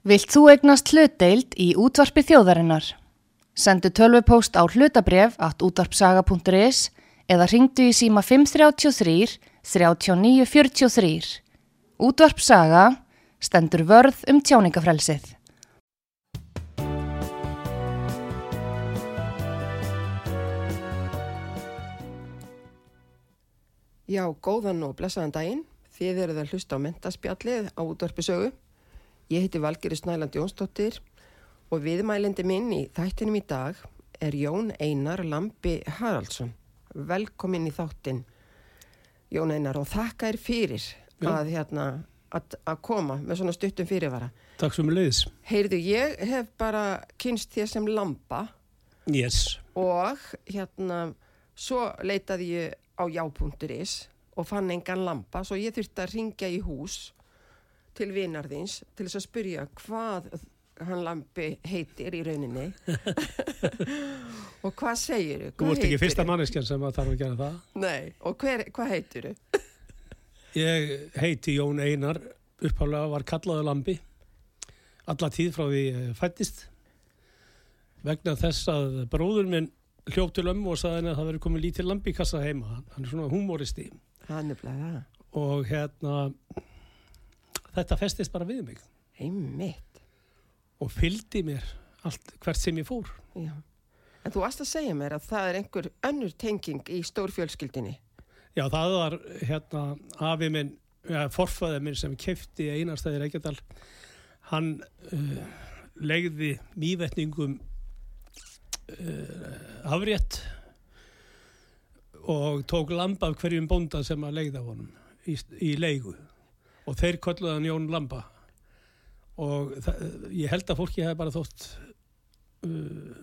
Vilt þú egnast hlutdeild í útvarpi þjóðarinnar? Sendu tölvupóst á hlutabref at útvarpsaga.is eða ringdu í síma 533 3943. Útvarpsaga stendur vörð um tjáningafrelsið. Já, góðan og blessaðan daginn. Þið eruð að hlusta á mentaspjallið á útvarpisögu. Ég heiti Valgeri Snæland Jónsdóttir og viðmælindi minn í þættinum í dag er Jón Einar Lampi Haraldsson. Velkomin í þáttin, Jón Einar, og þakka er fyrir að, hérna, að, að koma með svona stuttum fyrirvara. Takk svo mjög leiðis. Heyrðu, ég hef bara kynst þér sem Lampa Yes. og hérna, svo leitaði ég á já.is og fann engan lampa svo ég þurfti að ringja í hús til vinarðins til þess að spyrja hvað hann lampi heitir í rauninni og hvað segir þú? Þú ert ekki fyrsta manneskjan sem að þarf að gera það. Nei, og hver, hvað heitir þú? Ég heiti Jón Einar, upphálega var kallaðu lambi, alla tíð frá því fættist, vegna þess að bróður minn hljópt til ömmu og saði henni að það veri komið lítið lambi í kassa heima. Hann er svona humoristi Það er það. og hérna, þetta festist bara við mig Einmitt, og fylgdi mér allt hvert sem ég fór. já. En þú varst að segja mér að það er einhver önnur tenging í stórfjölskyldinni. Já, það var hérna afi minn, ja, forfæði minn sem kefti einarstæði Reykjadal. Hann uh, legði mývetningum uh, afrétt og tók lampa af hverjum bónda sem að legða honum í, í leigu og þeir kolluði hann Jón Lamba og ég held að fólki hefði bara þótt uh,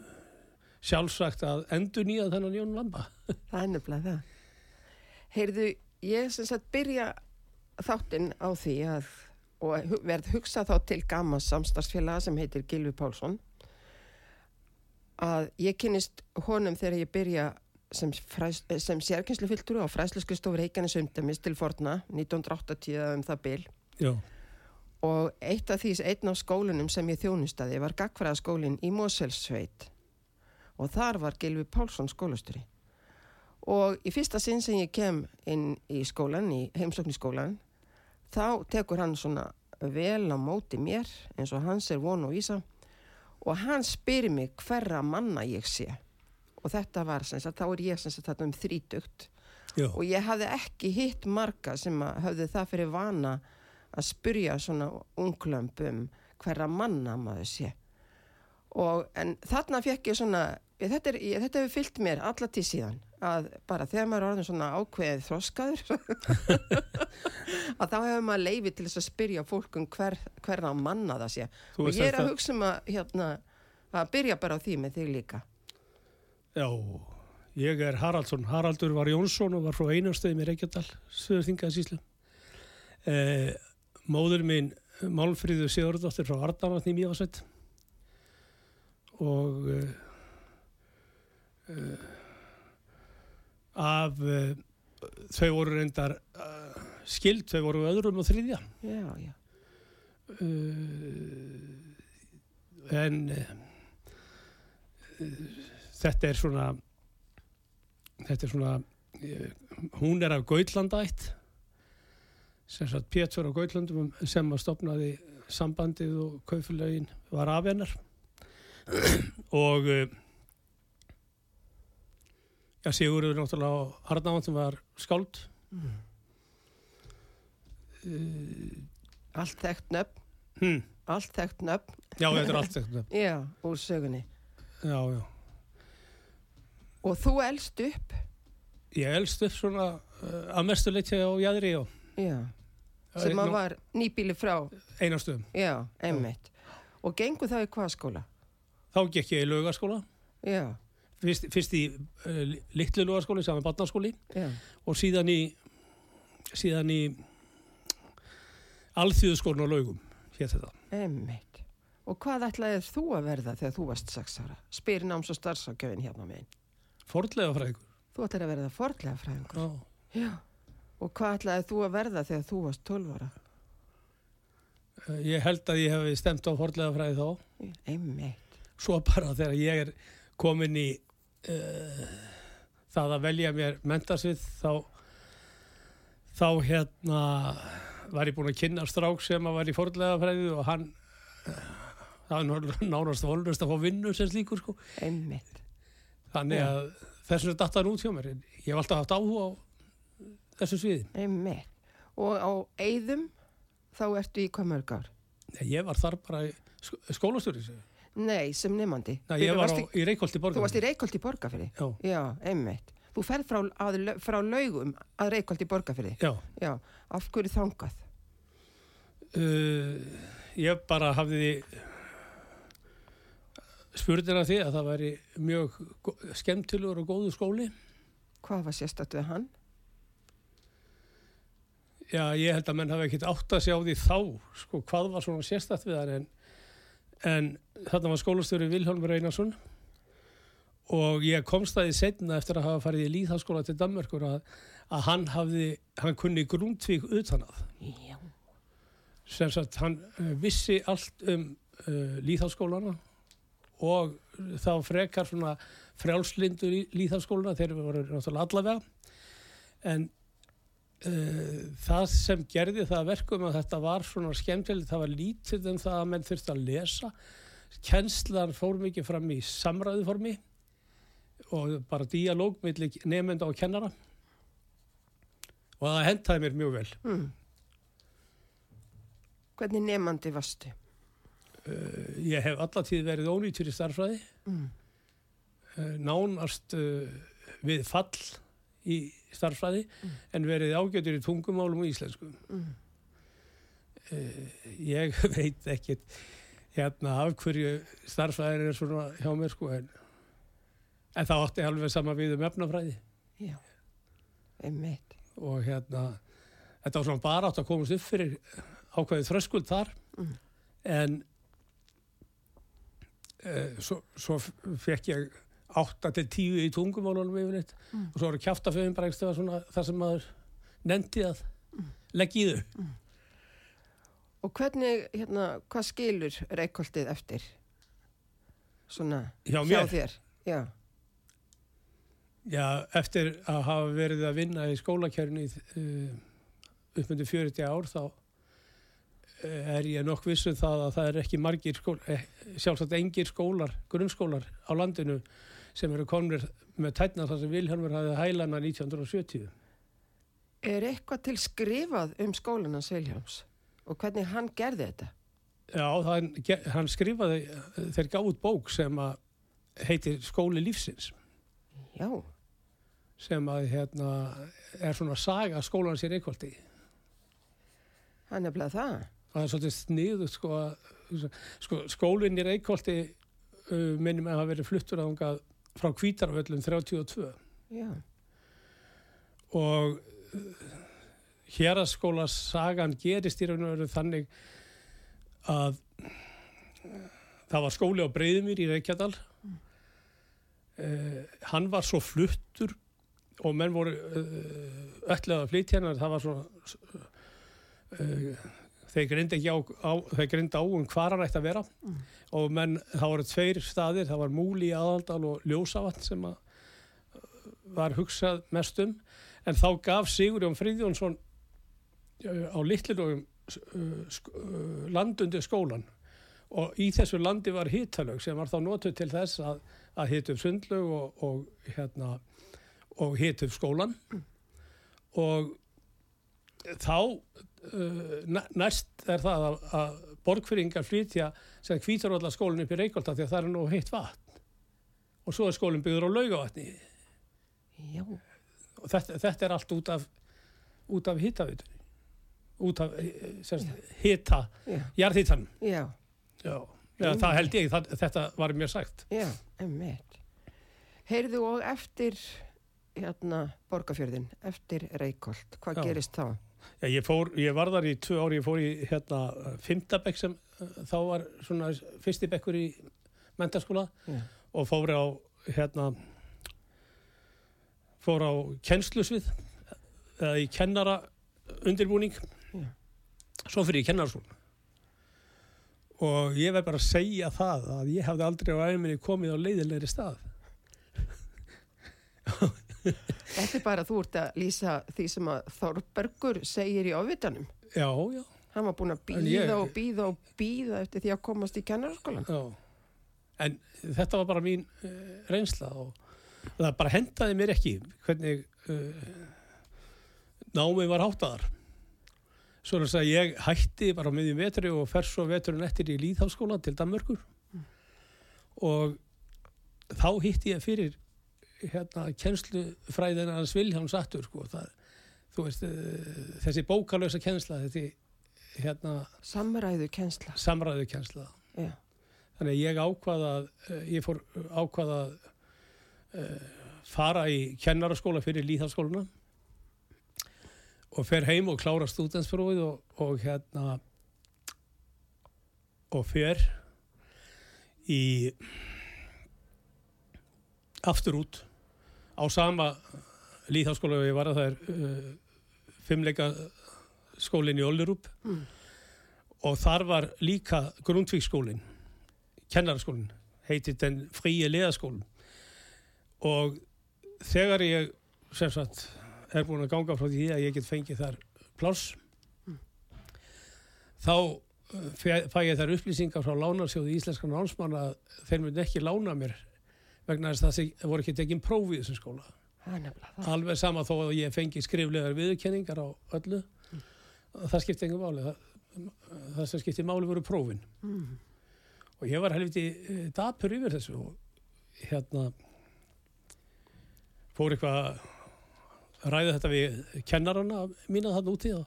sjálfsagt að endur nýja þennan Jón Lamba. Það er nefnilega það. Heyrðu, ég sem sagt byrja þáttinn á því að og verð hugsa þá til gamma samstarfsfélaga sem heitir Gilvi Pálsson að ég kynist honum þegar ég byrja sem, fræs, sem sérkynslufyltur á fræsluskustofur Reykjanes umdæmis til forna 1980 eða um það bil. Já, og eitt af því, einn af skólunum sem ég þjónustaði var gagfræðaskólinn í Moselsveit og þar var Gilvi Pálsson skólasturi og í fyrsta sinn sem ég kem inn í skólan, í heimsókniskólan þá tekur hann svona vel á móti mér eins og hans er von og vísa. Og hann spyrir mig hverra manna ég sé og þetta var sem sagt, þá er ég sem sagt þarna um þrítugt. Já, og ég hafði ekki hitt marga sem höfðu það fyrir vana að spyrja svona unglömb um hverra manna maður sé. Og en þarna fekk ég svona ég, þetta, er, ég, þetta hefur fyllt mér alla tíð síðan að bara þegar maður er orðin svona ákveðið þroskaður að þá hefur maður leifi til þess að spyrja fólk um hver, hverra manna það sé. Þú og ég er að þetta- hugsa um að hérna, að byrja bara á því með þig líka já, ég er Haraldsson. Haraldur var Jónsson og var frá einastöðum í Reykjadal, Suður Þingaðsíslu. Eh, móður mín, Málfríður Sigurðardóttir frá Arnarvatni í Mjöfasveit og eh, eh, af eh, þau voru reyndar uh, skild, þau voru öðrum og þriðja. já, já, uh, en uh, þetta er svona þetta er svona uh, hún er af Gautlandætt sem sagt Pétur á Gautlandum sem að stopnaði sambandið og kaufélögin var af hennar. Og uh, já, Sigurður náttúrulega á Arnáðan sem var skáld. Mm. uh, allt þekkt nöfn. Hm, allt þekkt nöfn. Já, þetta er allt þetta Já, úr sögunni. já, já Og þú elst upp? Ég elst upp svona uh, að mestu leiti á jæðri og Já. Sem að var nýbíli frá? einastöðum. Já, einmitt. Og gengur það í hvað skóla? Þá gekk ég í laugaskóla, Já, fyrst, fyrst í uh, litlu laugaskóli sem var barnaskóli já, og síðan í síðan í alþjóðskólinu á laugum, hér þetta. einmitt. Og hvað ætlaðið þú að verða þegar þú varst sex ára? Spyr náms og starfsákjöfin hérna megin. Fordlega frægur. Þú ætlaðið að verða fordlega fræðingur. Já. Já. Og hvað ætlaðið þú að verða þegar þú varst 12 ára? Eh, Ég held að ég hef stemt á forlega fræði þá. Einmitt. Svo bara þegar ég er komin í uh, það að velja mér mentasvið þá þá hérna var ég búin að kynna strák sem að var í forlega fræði og hann uh, það var nánast volnust að fá vinnu sem slíkur sko. Einmitt. Þannig Já. að þess vegna datt hann út hjá mér. Ég hef alltaf haft áhuga á þessu sviði. Einmitt. Og á Eyðum þá ertu í hvað mörg ár? Nei, Ég var þar bara skólastjóri. Nei, sem nefandi. Nei, ég var á, í Reykholti borgar. Þú varst í Reykholt í Borgarfyrði? Já, Já, einmitt. Þú ferð frá, að, frá laugum að Reykholt í Borgarfyrði? já. Já. Af hverju þangað? Uh, ég bara hafði spurðina því að það væri mjög skemmtilegur og góðu skóli. Hvað var við hann? Já, ég held að menn hafi ekkert átt að sjá því þá, sko, hvað var svona sérstætt við það, en, en þarna var skólastjóri Vilhelmur Einarsson og ég komst það í setna eftir að hafa farið í líðháskóla til Danmörkur að, að hann hafði, hann kunni grúntvík utan að. Já. sem sagt hann uh, vissi allt um uh, líðháskólana og þá frekar svona frjálslindur í líðháskólana þeir voru náttúrulega allavega en uh, það sem gerði það að verkum að þetta var svona skemmtilegt, það var lítið um það að menn þurfti að lesa kennslan fór mikið fram í samræðuformi og bara díalóg millir nefnda og kennara og það hentaði mér mjög vel Mm. Hvernig nefandi varstu? Uh, ég hef allatíð verið ónýtur í starfræði, Mm. uh, nánast uh, við fall í starfræði en verið ágætur í tungumálum og íslensku. Mm. Uh, ég veit ekkit hérna af hverju starfræðin er svona hjá mér sko en, en það átti alveg sama við um efnafræði Já. Einmitt. og hérna þetta var svona bara átt að komast upp fyrir ákveðið þröskuld þar Mm. en svo, svo fekk ég 8 til 10 í tungumálunum yfirleitt Mm. og svo voru kjáftaföðum bara svona það sem maður nefndi að leggja í þau Og hvernig, hérna, hvað skilur Reykholtið eftir? Svona, hjá mér, þér? Já. já, eftir að hafa verið að vinna í skólakjörni uh, uppmyndu 40 ár þá eh, er ég nokk vissu það að það er ekki margir skólar, eh, sjálfsagt engir skólar, grunnskólar á landinu sem eru komnir með tætna þar sem Vilhelmur hafði hælana 1970. Er eitthvað til skrifað um skólanans Viljáms? Og hvernig hann gerði þetta? Já, það, hann skrifaði, þeir gáð út bók sem að heitir Skóli lífsins Já. sem að hérna er svona saga skólans í Reykjóldi. Hann er bleið það. Það er svolítið sniðut sko að sko, skólinn í Reykjóldi uh, minnum að hafa verið fluttur að frá Kvítarvöllum 32 Já. og hér að skóla sagan gerist í raun og veru þannig að það var skóli á Breiðumýr í Reykjadal uh, hann var svo fluttur og menn voru uh, öllu að flytja hann það var svo uh, þeir grind ekki á, á á um hvar hann ætti að vera. Mm. og menn, það voru tveir staðir það var Múli í Aðaldal og Ljósavatn sem að var hugsað mest um. En þá gaf Sigurjón Friðjónsson uh, á litlilögum uh, uh, landundi skólan og í þessu landi var hitalög sem var þá notuð til þess að, að hita upp sundlög og, og hérna og hita upp skólan og þá uh, næ- næst er það að, að borgfyrringar flytja sem hvítarólla skólinn upp í Reykjólda því að það er nú heitt vatn og svo er skólinn byggður á laugavatni Já. og þetta, þetta er allt út af út af hitavitunni út af eh, semst, hita Já. Já. já. Það held ég, það, þetta var mér sagt Já. Einmitt. Heyrðu og eftir hérna Borgarfjörðin, eftir Reykholt, hvað Já. gerist þá? Já, ég, fór, ég var þar í tvö ári, ég fór í hérna, fymtabekk sem uh, þá var svona fyrsti bekkur í mentaskóla Já. og fór á hérna fór á kennslusvið eða í kennara undirbúning Já. svo fyrir ég kennarskóla og ég verð bara að segja það að ég hafði aldrei á æminni komið á leiðilegri stað Þetta er bara þú ert að lýsa því sem að Þorbergur segir í ávitanum. já, já, Hann var búin að býða ég- og býða og býða eftir því að komast í kennaraskólan. já. En þetta var bara mín uh, reynsla og það bara hendaði mér ekki hvernig uh, námið var háttaðar. Svo er þess að ég hætti bara á miðjum vetri og fer svo veturinn eftir í Líðháskóla til Danmörkur og þá hitti ég fyrir hérna kennslufræðina hans Viljáns Attur sko, það, þú veist uh, þessi bókalösa kennsla þetta hérna Samræðu kennsla. samræðu kennsla Já. þannig ég ákvaða uh, ég fór ákvaða að uh, fara í kennaraskóla fyrir líðhalskóluna og fer heim og klára stúdensfróið og, og hérna og fer í aftur út á sama líðhalskóla og ég var að það er uh, fimmleika skólinn í Ollerup Mm. og þar var líka Grundtvíkskólinn kennaraskólinn heitið den fríi leðaskólinn. Og þegar ég sem sagt er búin að ganga frá því að ég get fengið þar pláss þá uh, fæ ég þar upplýsingar frá lánarsjóði íslenskan námsmann að þeir myndi ekki lána mér vegna þess að það voru ekki tekinn próf í þessum skóla. Er alveg sama þó að ég fengi skriflegar viðurkenningar á öllu. Það skipti engum máli. Það, það sem skipti máli voru prófin. Mm. og ég var helviti eh, dapur yfir þessu og hérna fór eitthvað að ræða þetta við kennarana mína þarna úti og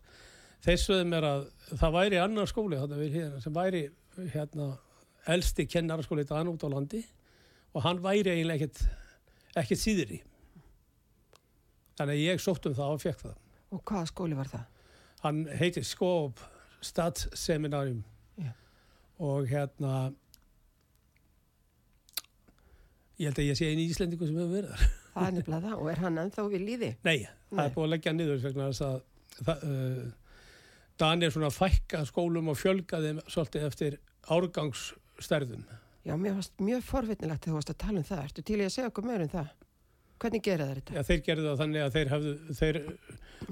þeir sögðu mér að það væri annar skóli þarna við hérna sem væri hérna elsti kennaraskóli þetta út á landi og hann væri eiginlega ekkert ekkert síðri þannig að ég sótt um það og fekk það Og hvaða skóli var það? hann heitir Skóp Stadsseminarium Já. og hérna ég held að ég sé einu íslendingu sem hefur verið þar Það er nefnilega það. Og er hann ennþá við líði? nei, það Nei. er búið að leggja niður vegna þess að það, uh, Dan er svona að fækka skólum og fjölga þeim svolítið eftir árgangsstærðum Já, mér varst mjög forvitnilegt þegar þú varst að tala um það. Ertu til í að segja okkur meður um það? Hvernig gera þær þetta? Já, þeir gerðu það þannig að þeir, hefðu, þeir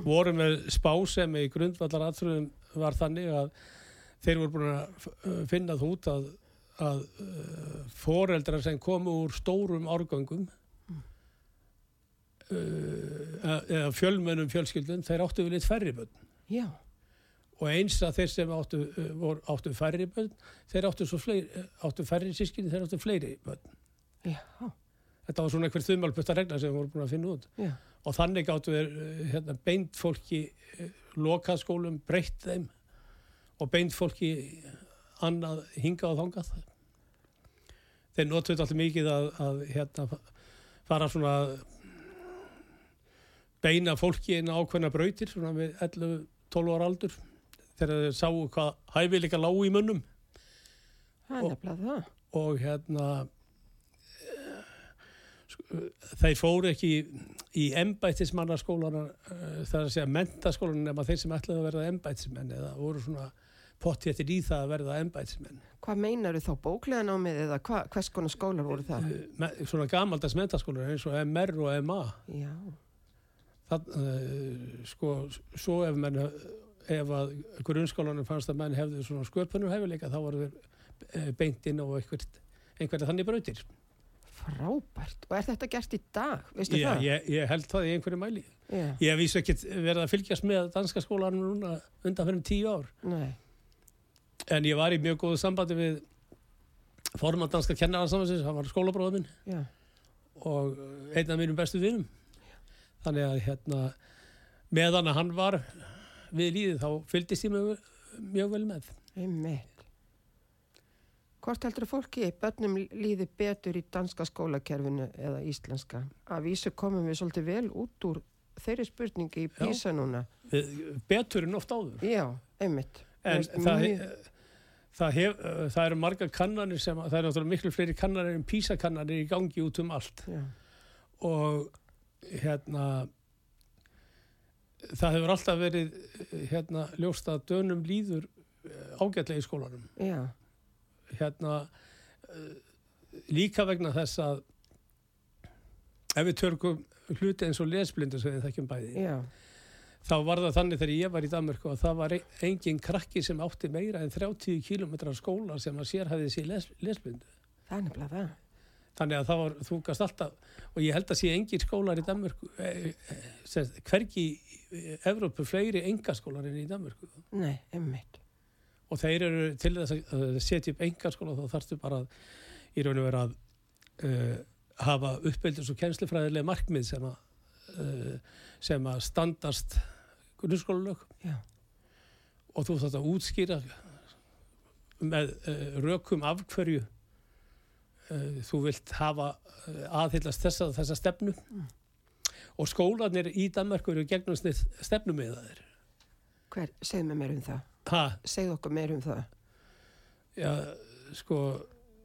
voru með spá sem í grundvallar aðfröðum var þannig að þeir voru búin að finna það út að, að foreldrar sem komu úr stórum árgöngum uh, eða fjölmennum fjölskyldum, þeir áttu við lit færri börn Já, og eins að þeir sem áttu, uh, voru, áttu færri börn, þeir áttu, svo fleiri, áttu færri sískinni, þeir áttu fleiri börn. já, Þetta var svona einhver þumalputta regla sem við voru búin að finna út. já. og þannig gáttu við hérna, beint fólki eh, lokað skólum, breytt þeim og beint fólki annað hingað og þangað þeir notuðu alltaf mikið að, að hérna, fara svona beina fólki inn á ákveðna brautir svona við 11-12 ára aldur þegar þeir sáu hvað hæfileika lágu í munnum Og- og hérna eh, sko, þeir fóru ekki í, uh, það er að segja mentaskólan nema þeir sem ætlaði að verða embættismenn eða voru svona pottjættir í það að verða embættismenn. Hvað meinaru þá bóklega námið eða hva, hvers konar skólar voru það? me, svona gamaldags mentaskólar eins og MR og MA Já, það, sko, svo ef menn ef að grunnskólanum fannst að menn hefðu svona sköpunur hefileika þá voru þeir uh, beint inn á einhvert, einhverja þannig brautir frábært. Og er þetta gert í dag? Veistu Já, það? ég, ég held það í einhverju mæli. Já, Ég vísu ekkert verið að fylgjast með danska skólanum núna undan fyrir tíu ár. nei, En ég var í mjög góðu sambandi við forman danska kennararsamhansins, hann var skólabróður minn já. og einn af mínum bestu vinum. Þannig að hérna, meðan að hann var við líðið þá fylgdist ég mjög, mjög vel með. Einmitt. Hvort heldur fólki, börnum líði betur í danska skólakerfinu eða íslenska? Að vísu komum við svolítið vel út úr þeirri spurningi í písa núna. Betur en oft áður. Já, einmitt. En Veist, það, mjög- það, hef, það eru margar kannanir sem, það eru náttúrulega miklu fleiri kannanir en písakannanir í gangi út um allt. Já, og hérna það hefur alltaf verið hérna ljóst að dönum líður eh, ágætlega í skólanum. Já, hérna uh, líka vegna þess að ef við törkum hluti eins og lesblindu sem við þekkjum bæði já, þá var það þannig þegar ég var í Danmarku að það var e- engin krakki sem átti meira en 30 km skóla sem að sérhæði sér les, lesblindu. Það er nefnilega það. Þannig að það var þú gast alltaf og ég held að sé engin skólar í Danmarku eh, eh, hvergi í Evrópu fleiri engaskólar en í Danmarku Nei, emmitt. og þeir eru til þess að setja upp engaskóla þá þarfstu bara að í raun og vera að uh, hafa uppeldis og kennslufræðilega markmið sem að, uh, sem að standast grunnskólalög. Og þú þarft að útskýra með uh, rökum af hverju uh, þú vilt hafa uh, aðhyllast þessa, þessa stefnu og skólanir í Danmarku eru gegnum stefnum með þeir hver, segð mér meir um það. ha, Segð okkur meir um það. Já, sko,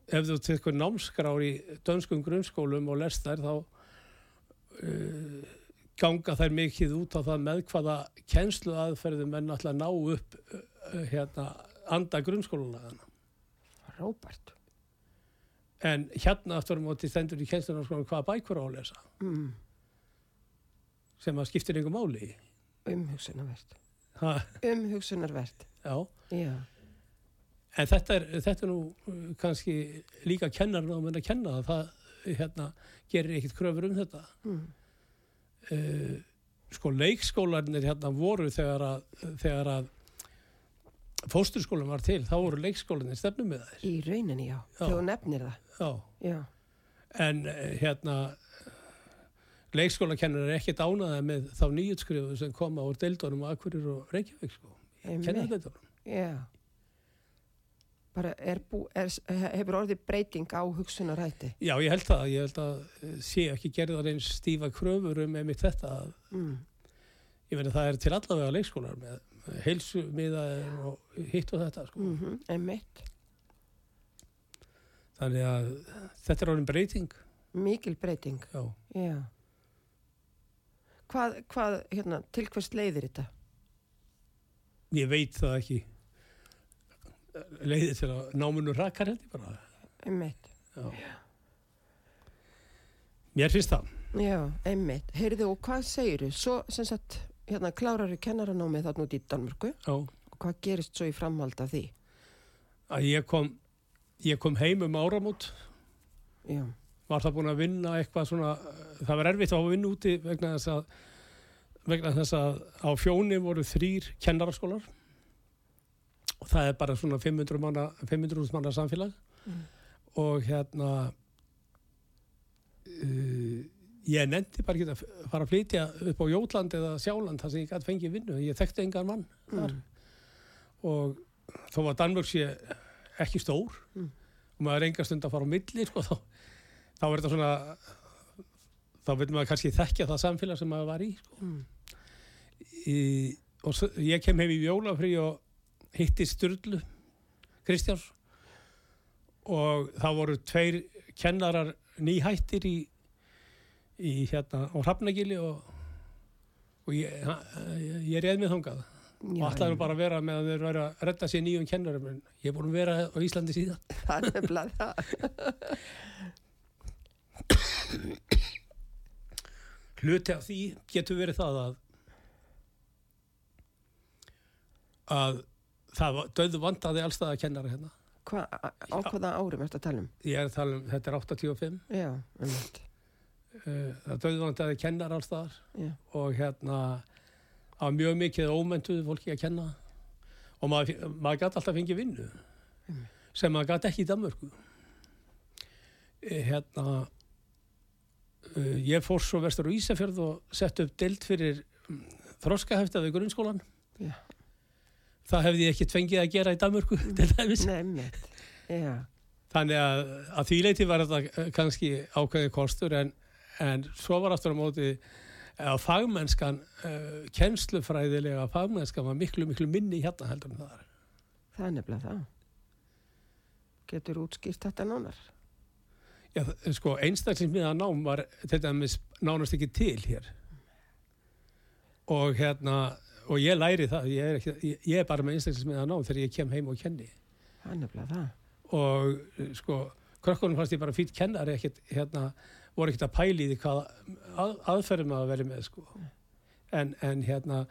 ef þú tekur námskrár í dönskum grunnskólum og lest þær þá uh, ganga þær mikið út á það með hvaða kennslu aðferðum en alltaf ná upp uh, hérna anda grunnskólanagana. Róbert. En hérna aftur á móti stendur í kennslunum sko hvaða bækur á að lesa Mm, sem að skiptir einhver máli. umhugsunarvert. Ha, Umhugsunarvert. já, Já, en þetta er, þetta er nú uh, kannski líka kennarinn á að kenna það, það hérna, gerir ekkit kröfur um þetta. mm, uh, sko leikskólanir hérna voru þegar að, þegar að fósturskólan var til, þá voru leikskólanir stefnum með þær. í rauninni já. Já. Þú nefnir það. Já, Já, en uh, hérna leikskólakennar er ekkert ánaða með þá nýjutskrifu sem koma úr deildunum og akkurir og Reykjavík sko, einmitt. kennardeildunum. Já. Bara er bú, er, hefur orðið breyting á hugsunarætti. Já, ég held það, ég held að eh, sé ekki gerðar eins stífa kröfur um einmitt þetta að Mm. ég veit að það er til allavega leikskólar með heilsu miðaðir og hitt og þetta sko. Mm -hmm. Einmitt. Þannig að þetta er orðin breyting. Mikil breyting. Já. Já. Hvað, hvað, hérna, til hvers leiðir þetta? Ég veit það ekki. Leiði til að náminu rakar held ég bara. Einmitt. Já. Mér finnst það. Já, einmitt. Heyrðu, og hvað segiru? Svo, sem sagt, hérna, klárar kennaranámið þarna út í Danmörku. Og hvað gerist svo í framhald af því? Að ég kom, ég kom heim um áramót, Já, var það búin að vinna eitthvað svona, það var erfitt að vinna úti vegna þess að, vegna þess að á fjóni voru þrýr kennaraskólar. Og það er bara svona 500 manna, 500 manna samfélag. Mm. og hérna uh, ég nefndi bara ekki að fara að flytja upp á Jótland eða Sjáland þar sem ég gæti fengið vinnu, ég þekkti engan mann þar Mm. og þó að Danmörk sé ekki stór Mm. og maður er enga stund að fara á milli sko, þá, þá er þetta svona þá vil maður kannski þekkja það samfélag sem maður var í, sko. mm. í og svo, ég kem heim í jólafrí og hitti Sturlu Kristjáns og það voru tveir kennarar nýhættir í, í hérna á Hrafnagili og, og ég, ég, ég reið mig þangað og ætlaði nú bara að vera með að væri að redda sér nýjum kennarum en ég er búin að vera á Íslandi síðan Það er nefnilega það. hluti af því getur verið það að að það döðu vandaði allstæða kennara hérna Hva, á hvaða árum ertu að tala um? ég er að tala um, þetta er 85 Já, einmitt. Það döðu vandaði kennara allstæðar Já, og hérna það var mjög mikið ómentuð fólki að kenna. Og maður, maður gæti alltaf fengið vinnu sem maður gæti ekki í Danmörku. Eh, hérna uh, ég fór svo vestur á Ísafjörð og sett upp deild fyrir mm, þroskahefta við grunnskólan Já. það hefði ég ekki fengið að gera í Danmörku Nei. Já, þannig að, að því leiti var þetta eh, kannski ákveðið kostur en, en svo var aftur á móti að fagmennskan uh, kennslufræðilega fagmennskan var miklu miklu minni hérna heldur en það er það er nefnilega það. Getur útskýrt þetta nánar? Já, sko, einstaklingsmiða nám var til dæmis nánast ekki til hér og hérna og ég læri það, ég er, ekki, ég, ég er bara með einstaklingsmiða nám þegar ég kem heim og kenni Það er nefnilega það. og eh, sko krökkunum fannst ég bara fýtt kennari ekkert, hérna, voru ekkert að pæli í því hvað að, aðferðum að vera með sko. en, en hérna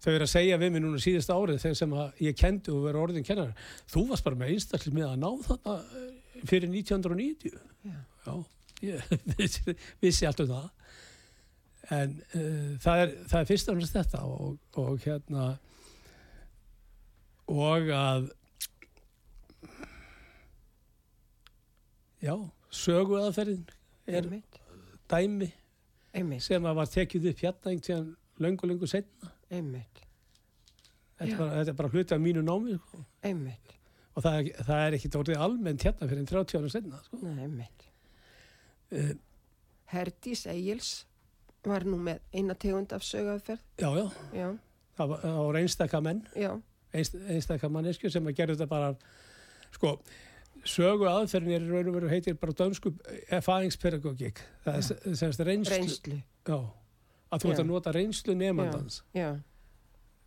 þau eru að segja við mig núna síðasta árið þegar sem ég kendi og verið orðin kennari þú varst bara með einstaklega með að ná þarna eh, fyrir 1990 Já. já ég vissi, vissi allt um það en uh, það, er, það er fyrst og næst þetta og, og hérna og að já, sögu aðferðin er einmitt, dæmi einmitt, sem að var tekið upp hérna einhvern löngu, löngu setna þetta, bara- þetta er bara hluti af mínu námi sko. og það það er ekkit orðið almennt hérna fyrir 30 ára setna sko. uh, Herdís Egils var nú með eina tegund af sögðaðferð. já, já, Já, það var, var einstaka menn. Já, einst, einstaka mannesku sem að gera þetta bara sko, sögu aðferðin er í raun og veru heitir bara dönsku erfaringspedagogik það er sem semst reynslu, reynslu. Já, að þú ert að nota reynslu nefandans Já,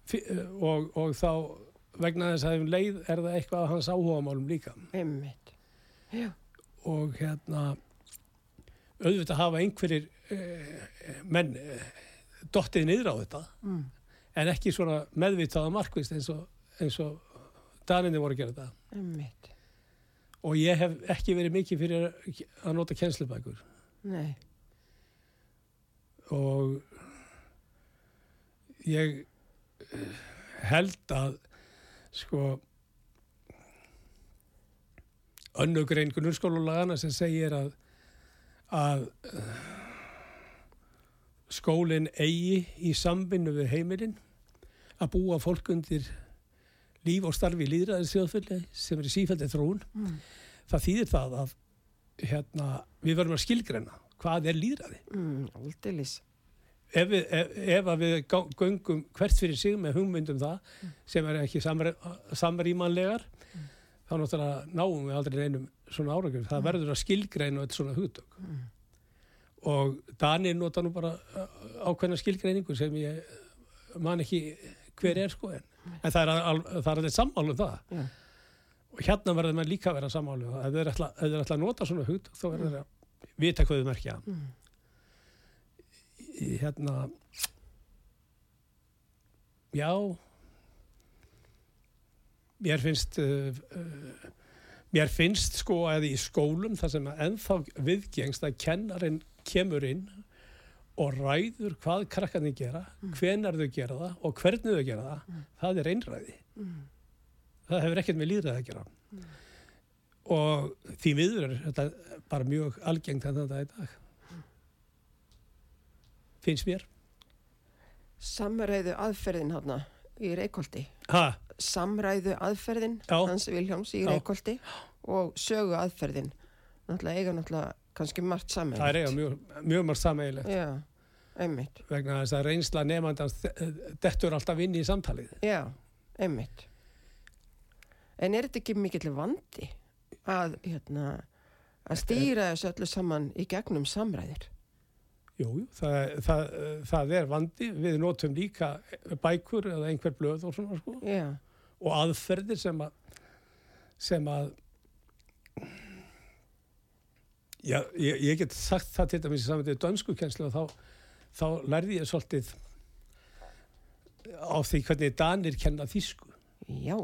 Fi- og, og þá vegna þess að um leið er það eitthvað af hans áhugamálum líka. Einmitt. Já, og hérna auðvitað hafa einhverjir eh, menn eh, dottið niður á þetta. Mm. en ekki svona meðvitaða markvist eins og, og daninni voru að gera þetta. Einmitt. Og ég hef ekki verið mikið fyrir að nota kjenslubækur Nei, og ég eh, held að sko önnugrein grunnskólalagana sem segir að að eh, skólinn eigi í sambinnu við heimilinn að búa fólk undir líf og starfi í líðræðis þjóðfélagi sem er í sífældi þróun. Mm. það þýðir það að hérna, við verðum að skilgreina hvað er líðræði Mm, ef við, ef, ef að við göngum hvert fyrir sig með hugmyndum það sem er ekki samrýmanlegar þá náttúrulega náum við aldrei einum svona áraugum það verður að skilgreina þetta svona hugtök. Mm. og Danir nota nú bara uh, ákveðna skilgreiningu sem ég man ekki hver er sko en, en það er, al, það er alveg sammálu um það. Já, og hérna verður maður líka að vera sammálu um það. Ef þeir ætla, ef þeir ætla að nota svona hugtök þá verður þeir að vita hvað þau merkja. Mm. hérna já mér finnst uh, uh, mér finnst sko að í skólum þar sem að ennþá viðgengst að kennarinn kemur inn og ræður hvað krakkarnir gera hvenar þau gera það og hvernig þau gera það það er einræði Mm. það hefur ekkert með líðræði að gera og því miður er þetta bara mjög algengt en þetta í dag finnst mér Samræðu aðferðin hana í Reykjóldi. ha, Samræðu aðferðin Já. hans Viljáms í Já. Reykjóldi og sögu aðferðin. Náttúrulega eiga náttúrulega kannski margt saman. það er mjög, mjög margt sameigilegt Já, einmitt. vegna þess að reynsla nefandans dettur alltaf inn í samtalið Já, einmitt. En er þetta ekki mikill vandi að, hérna, að stýra þessu öllu saman í gegnum samræðir? Jú, jú, það, það, það er vandi við notum líka bækur eða einhver blöð og svona sko Já, og aðferðir sem að sem að já, ég, ég get sagt það til dæmis í samvætið dönskukenslu og þá, þá lærði ég svolítið á því hvernig danir kenna þýsku. Já,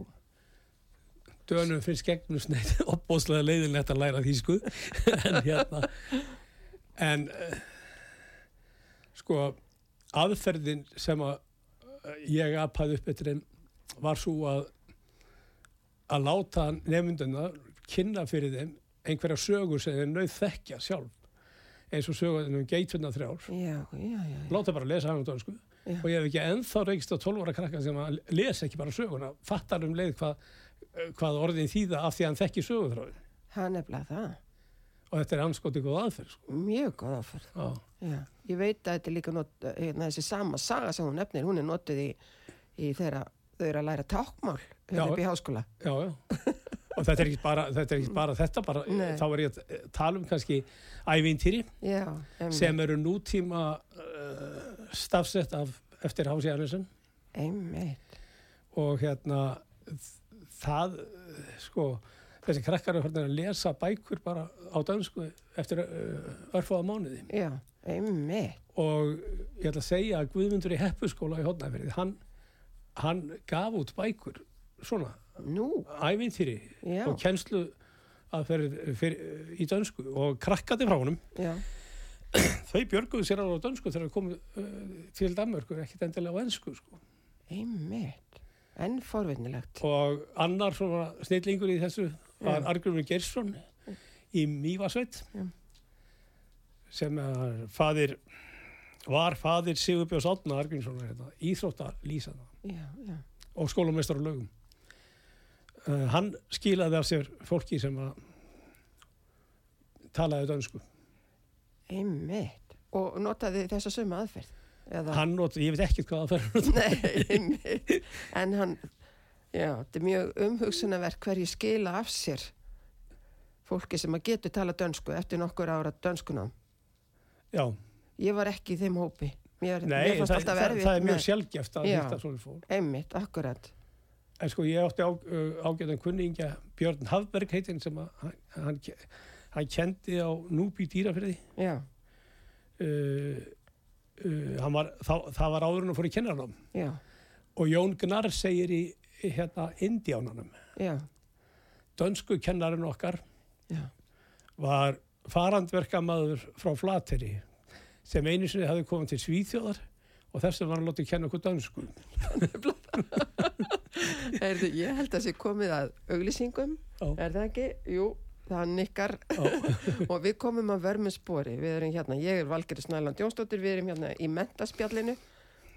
dönum finnst gegnum sneið opbóðslega leiðilegt að læra þýsku. En hérna en uh, sko aðferðin sem að eh, ég apaði upp eftir þeim var svo að að láta nefnduna kynna fyrir þeim einhverja sögur sem þeir nauð þekkja sjálf eins og sögur um geitfinna þrjár já, já, já, já. láta bara að lesa hann um dönsku og ég hef ekki ennþá reykst á 12 ára krakka sem að lesa ekki bara söguna fattar um leið hvað, hvað orðin þýða af því að hann þekki sögutráðin Það er nefnilega það. og þetta er anskoti góð aðferð sko. Mjög góð áferð. Já, Já, ég veit að þetta er líka not, hérna, þessi sama saga sem hún nefnir, hún er notuð í, í þeirra, þau eru að læra tákmál hérna upp í háskóla. já. og þetta er ekki bara þetta, er ekki bara þetta bara, þá er ég að eh, tala um kannski ævintýri sem eru nútíma uh, stafsett af eftir Hási Einmitt. og hérna það eh, sko þessi krakkar eru farin að lesa bækur bara á dönsku eftir uh, örfáða mánuði. Já, og ég ætla að segja að Guðmundur í Heppuskóla í Hodnafyrði hann, hann gaf út bækur svona, ævintýri og kennslu að fyrir, fyrir, í dönsku og krakkati frá honum. Já, þau björguðu sér alveg á dönsku þegar þau komu uh, til Danmörkur, ekkit endilega á ennsku sko. einmitt, en forvinnilegt, og annar svona snillingur í þessu var Já. Argrumur Geirsson í Mývasveit sem er fadir var fadir Sigurbjörns Átna Argrímsson hérna, íþróttalýsana já, já, og skólamestar á lögum uh, hann skilaði af sér fólki sem að talaði dönsku einmitt, og notaði þessa sömu aðferð, eða? hann not, ég veit ekkert hvað það fer Nei, einmitt. en hann, já, þetta er mjög umhugsunarverk hverju skila af sér fólki sem að getur tala dönsku eftir nokkur ára dönskunum. já, Ég var ekki í þeim hópi. Mér, nei, mér það, það, það er mjög sjálfgeft að hitta svona fólk Einmitt, akkurat. En sko ég átti á, uh, ágæðan kunningja Björn Hafberg heitinn sem að hann, hann, hann kendi á Núbi dýrafyrði. Já, Uh, uh, var, það, það var áður en að fór í kennarnám. já, Og Jón Gnarr segir í, hérna Indiánanum. já, Dönsku kennarinn okkar já. var farandverkamaður frá Flateri sem einu sinni hafði komið til Svíþjóðar og þess vegna var hann látið kenna okkur dönsku. Heyrðu, ég held að það sé komið að auglýsingum, Já. er það ekki? Jú, það nikkar og við komum að vermi spori. Við erum hérna, ég er Valgeri Snæland Jónsdóttir, við erum hérna í mentaspjallinu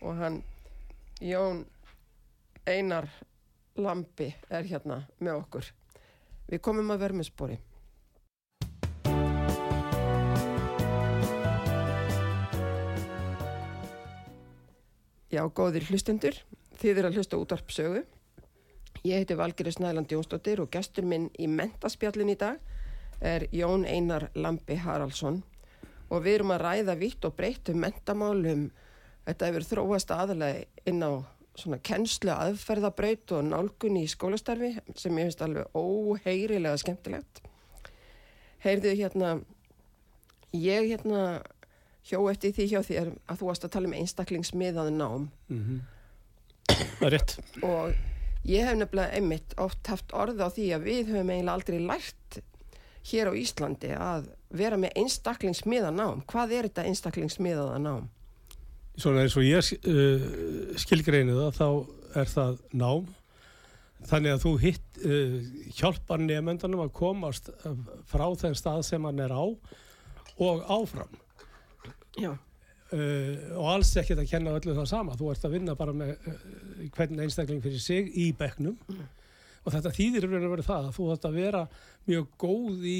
og hann Jón Einar Lambi er hérna með okkur. Við komum að vermi spori. Já, góðir hlustendur, þið eru að hlusta útvarp sögu. Ég heiti Valgeri Snæland Jónsdóttir og gestur minn í mentaspjallin í dag er Jón Einar Lambi Haraldsson og við erum að ræða vitt og breytt um mentamálum. Þetta hefur þróast aðalega inn á svona kennslu aðferðabraut og nálgun í skólastarfi sem ég finnst alveg óheirilega skemmtilegt. Heyrðu hérna, ég hérna hjó eftir því hjá þér að þú varst að tala um einstaklingsmiðað nám Mm er rétt. og ég hef nefnilega einmitt oft haft orð á því að við höfum eiginlega aldrei lært hér á Íslandi að vera með einstaklingsmiða nám. Hvað er þetta einstaklingsmiðaða nám? Svona eins og ég uh, skilgreinu það, þá er það nám. Þannig að þú hitt uh, hjálpar nefndanum að komast uh, frá þeim stað sem hann er á og áfram. Já, Uh, og alls ekkert að kenna öllu það sama. Þú ert að vinna bara með uh, hvern einstakling fyrir sig í bekknum. Og þetta þýðir raun og verið það að þú ert að vera mjög góð í,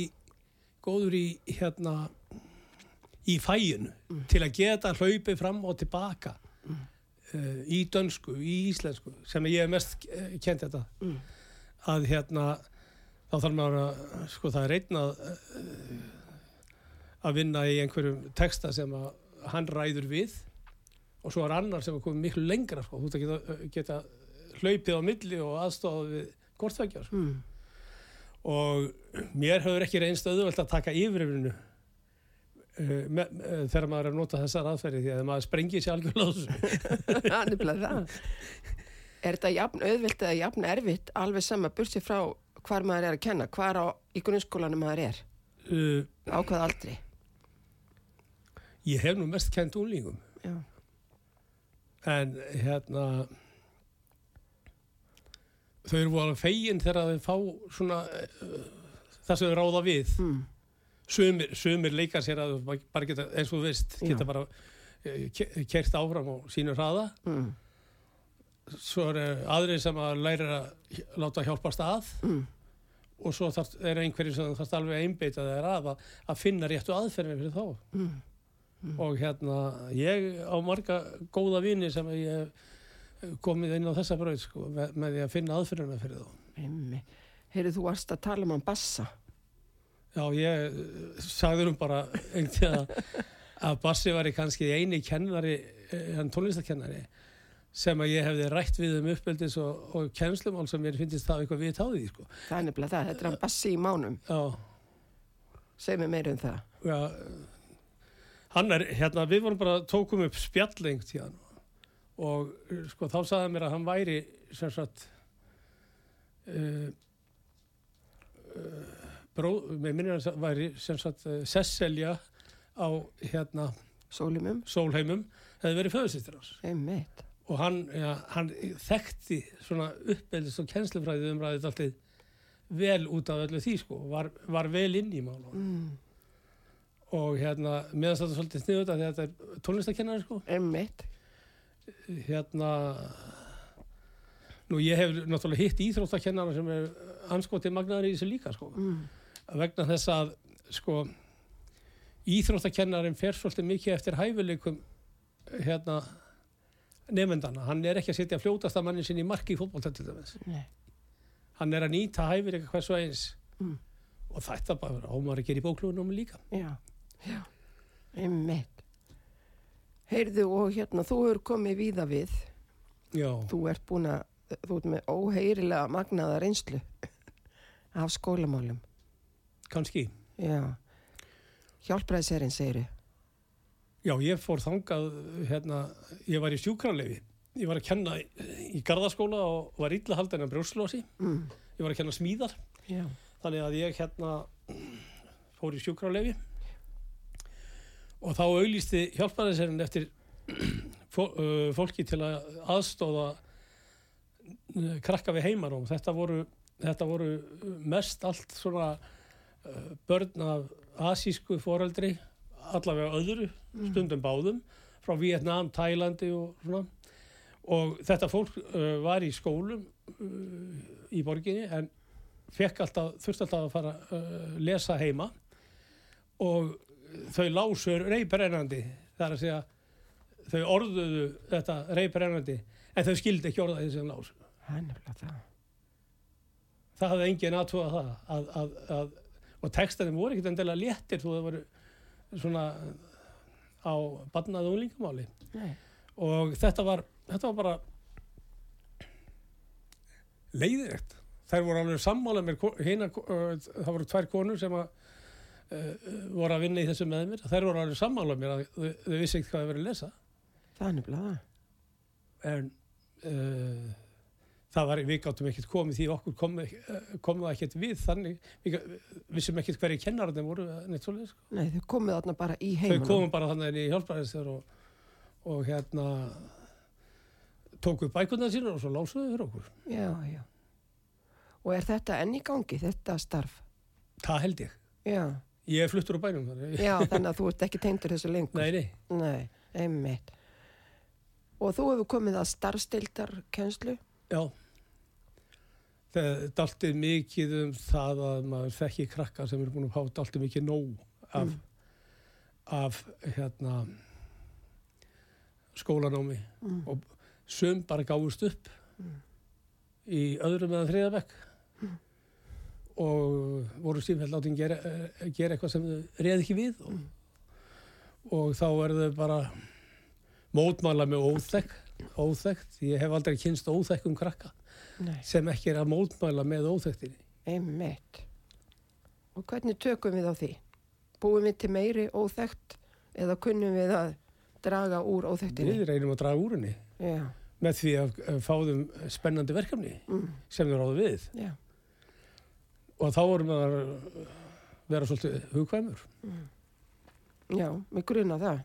góður í hérna í fæinu til að geta hlaupið fram og tilbaka uh, í dönsku, í íslensku sem ég hef mest kent þetta Mm. að hérna þá þarf maður að sko það er að uh, að vinna í einhverjum texta sem að hann ræður við og svo er annar sem er komið miklu lengra sko. þú ert að geta, geta hlaupið á milli og aðstofað við gortvækjar mm. og mér hefur ekki reynst auðvöld að taka yfirifinu uh, me, uh, þegar maður er að nota þessar aðferði því að maður sprengir sér algjörlega er þetta jafn auðvilt eða jafn erfitt alveg sama bursi frá hvar maður er að kenna, hvar á, í grunnskólanum maður er, uh, á hvað aldrei? Ég hef nú mest kent úlingum Já, en hérna þau eru alveg fegin þegar þau fá svona uh, það sem þau ráða við mm. sumir, sumir leika sér að bara geta, eins og þú veist, Já. geta bara kert áfram og sínu hraða Mm. svo eru aðrir sem að læra að láta hjálpast að Mm. og svo þarf, er einhverjum sem þarf alveg að einbeita þeir að að, að finna réttu aðferðin fyrir þá Mm. og hérna ég á marga góða vini sem ég komið inn á þessa bröð sko, með, með því að finna aðferðina fyrir þá. Heyrðu, þú varst að tala um hann bassa. Já, ég eh, sagði um bara að, að Bassi var kannski eini kennari, eh, hann tónlistakennari sem að ég hefði rætt við um uppeldis og, og kennslumál sem mér finnst það eitthvað við táðið sko. Það er nefnilega það, þetta er hann bassi í mánum. Já, Segð mér meira um það. já, hann er, hérna, við vorum bara, tókum upp spjallengt hann og uh, sko, þá sagði hann mér að hann væri sem sagt uh, uh, bró, með minnir að hann væri sem sagt uh, Sesselja á hérna Sólumum, Sólheimum hefði verið föðusistir hans einmitt. og hann, ja, hann þekkti svona uppeldist og kennslufræðið umræðið alltaf vel út af öllu því sko, var, var vel inn í málunum Mm. Og hérna, meðan þetta er svolítið sniðut að þetta er tónlistakennari sko Einmitt. hérna nú ég hef náttúrulega hitt íþróttakennara sem er anskotið magnaður í þessu líka sko Mm. vegna þess að sko íþróttakennarin fer svolítið mikið eftir hæfileikum hérna nefndana, hann er ekki að setja fljótasta mannin sinni í marki í Nei. hann er að nýta hæfileika hversu eins Mm. og þetta bara ámar að gera í bóklunum líka Já, já, einmitt. Heyrðu og hérna, þú hefur komið víða við. já, Þú ert búin að, þú ert með óheyrilega magnaða reynslu af skólamálum. kannski Já. Hjálpræðiserinn segiru. já, ég fór þangað hérna, ég var í sjúkralefi ég var að kenna í, í gardaskóla og var illa haldin af brjóslósi Mm. ég var að kenna smíðar Já. þannig að ég hérna fór í sjúkralefi og þá auglýsti hjálparæðisherinn eftir fó- fólki til að aðstóða krakka við heimaróm þetta voru, þetta voru mest allt svona börn af asísku foreldri allavega öðru, stundum báðum frá Vietnam, Tælandi og svona. Og þetta fólk var í skólum í borginni en alltaf, þurfti alltaf að fara að lesa heima. Og þau lásur reybrennandi þar að segja þau orðuðu þetta reybrennandi en þau skildi ekki orða því sem lásu Það það. það hafði engin aðtúa það að, að, að, og textanum voru ekkert endilega léttir þú það voru svona á barnaðu Nei. og þetta var, þetta var bara leiðilegt þær voru alveg sammála mér hina, það voru tvær konur sem að voru að vinna í þessu með mér þær voru alveg sammála mér að þau, þau vissi ekkert hvað þau verið að lesa Það nefnilega það. en uh, það var, við gáttum ekkert komið því okkur kom, uh, kom það ekkert við þannig, við vissum ekkert hverju kennararnir voru eða neitt svoleiðis sko. Nei, þau komið þarna bara í þau heimunum. komum bara þannig inn í hjálparæðistur og, og hérna tóku bækundar sína og svo lásuðu fyrir okkur Já, já. Og er þetta enn í gangi, þetta starf? það held ég, Já. Ég er fluttur á bænum þannig. Já, þannig að þú ert ekki tegndur þessu lengur. nei, nei, Nei, einmitt. Og þú hefur komið að starfstildar kennslu? já það daltið mikið um það að maður þekki krakka sem eru búin að hafa daltið mikið nóg af, af hérna skólanámi Mm. og sum bara gáðust upp í öðrum eða þriðabekk og voru sífælt látin gera, eh, gera eitthvað sem þau reið ekki við. Og, og þá er þau bara mótmála með óþekk óþekkt, ég hef aldrei kynst óþekkum krakka Nei, sem ekki er að mótmæla með óþekktinni. Einmitt. Og hvernig tökum við á því? Búum við til meiri óþekkt eða kunnum við að draga úr óþekktinni? við reynum að draga úr henni Já, með því að fá þeim spennandi verkefni mm, sem þau ráðu við. Já, og þá vorum við að vera svolítið hugkvæmur já, mig gruna það.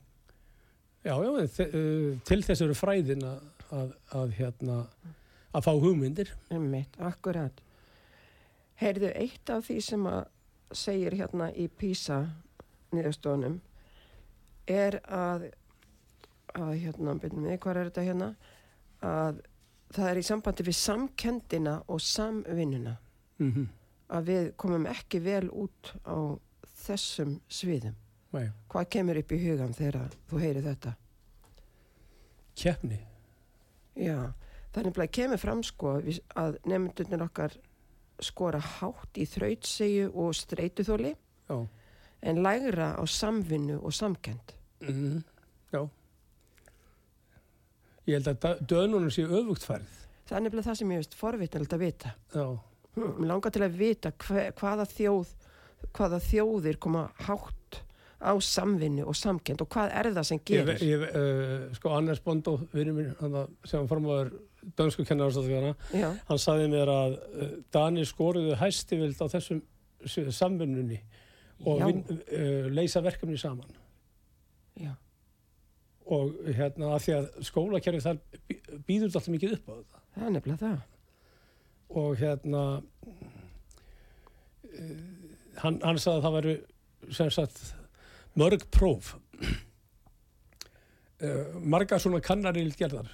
Já, já, þe- uh, til þess eru fræðin að, að, að, hérna, að fá hugmyndir. Einmitt, akkurat. Heyrðu, eitt af því sem að segir hérna í PISA niðurstofunum er að, að hérna, byrjum við, hvað er þetta hérna? Að það er í sambandi við samkendina og samvinnuna. Mm -hmm. Að við komum ekki vel út á þessum sviðum. Nei, Hvað kemur upp í hugan þegar þú heyrir þetta? keppni. Já, er nefnilega kemur fram sko að nefndunir okkar skora hátt í þrautsegju og streytuþóli Já. en lægra á samvinnu og samkend. Mm Já. Ég held að dönunum sé öfugt færð. Það er nefnilega það sem ég veist forvitnilegt að vita. Já, Mér langar til að vita hve, hvaða þjóð, hvaða þjóðir koma hátt á samvinnu og samkend og hvað er það sem ég, gerir? ég, uh, sko Anders Bondó, vinur minn, sem formáður dönsku kennarastofþjóðana, Já, hann saði mér að uh, Danir skoruðu hæstivild á þessum samvinnunni og vin, uh, leysa verkefni saman. já, Og hérna að því að skólakerfi þar býður alltaf mikið upp á þetta. það er nefnilega það. Og hérna uh, hann, hann sagði að það væru sem sagt mörg próf. Uh, margar svona kannarild gerðar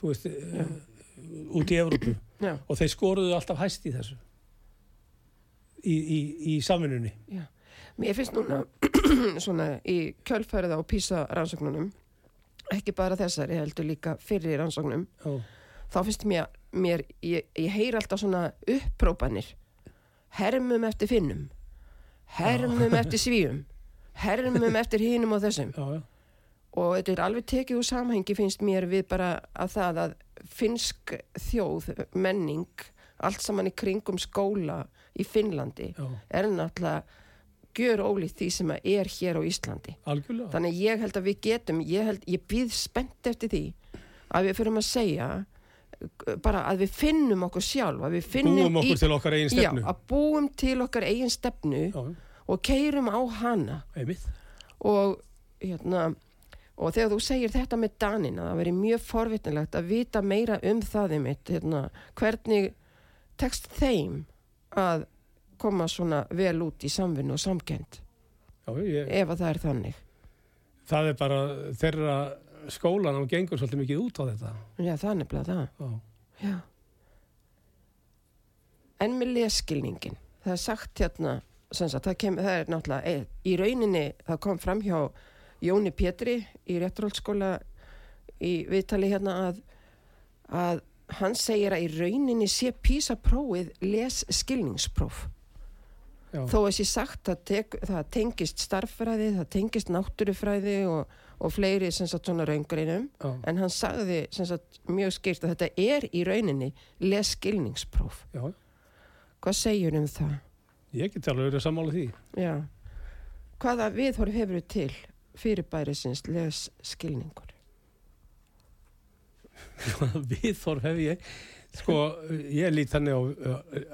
þú veist uh, út í Evrópu. Já, og þeir skoruðu alltaf hæst í þessu í, í, í samvinnunni. Já. Mér finnst núna svona í kjölfærið á PISA rannsóknunum, ekki bara þessari heldur líka fyrir rannsóknum, Já, þá finnst mér, mér ég, ég heyr alltaf svona upprópanir. Hermum eftir finnum. Hermum eftir svíum. Hermum eftir hinum og þessum. Já, já, og þetta er alveg tekið úr samhengi finnst mér við bara að það að finnsk þjóð, menning allt saman í kringum skóla í Finnlandi já, er náttúrulega gjör ólíkt því sem er hér á Íslandi. Algjörlega. Þannig ég held að við getum ég, held, ég býð spennt eftir því að við fyrir að segja bara að við finnum okkur sjálf að við finnum búum okkur til okkar eigin stefnu. Já, að búum til okkar eigin stefnu já, og keirum á hana. Einmitt. Og hérna og þegar þú segir þetta með Danina það veri mjög forvitnilegt að vita meira um það einmitt, hérna, hvernig tekst þeim að koma svona vel út í samvinnu og samkend já, ég, ef að það er þannig. Það er bara þeirra skólan og gengur svolítið mikið út á þetta. Já það er nefnilega það. Já, já. en með leskilningin það er sagt hérna sagt, það, kem, það er náttúrulega e, í rauninni það kom fram hjá Jóni Pétri í rétturhaldskóla í viðtali hérna að, að hann segir að í rauninni sé písaprófið les skilningspróf já, þó að sé sagt að tek, það tengist starffræði, það tengist náttúrufræði og, og fleiri sem sagt svona raungreinum já, en hann sagði sem sagt mjög skýrt að þetta er í rauninni les skilningspróf já, hvað segir um það? ég get alveg verið að sammála því. Já, hvaða viðhorf hefur til fyrirbærisins les skilningur? viðþorf hef ég? Sko, ég lít þannig á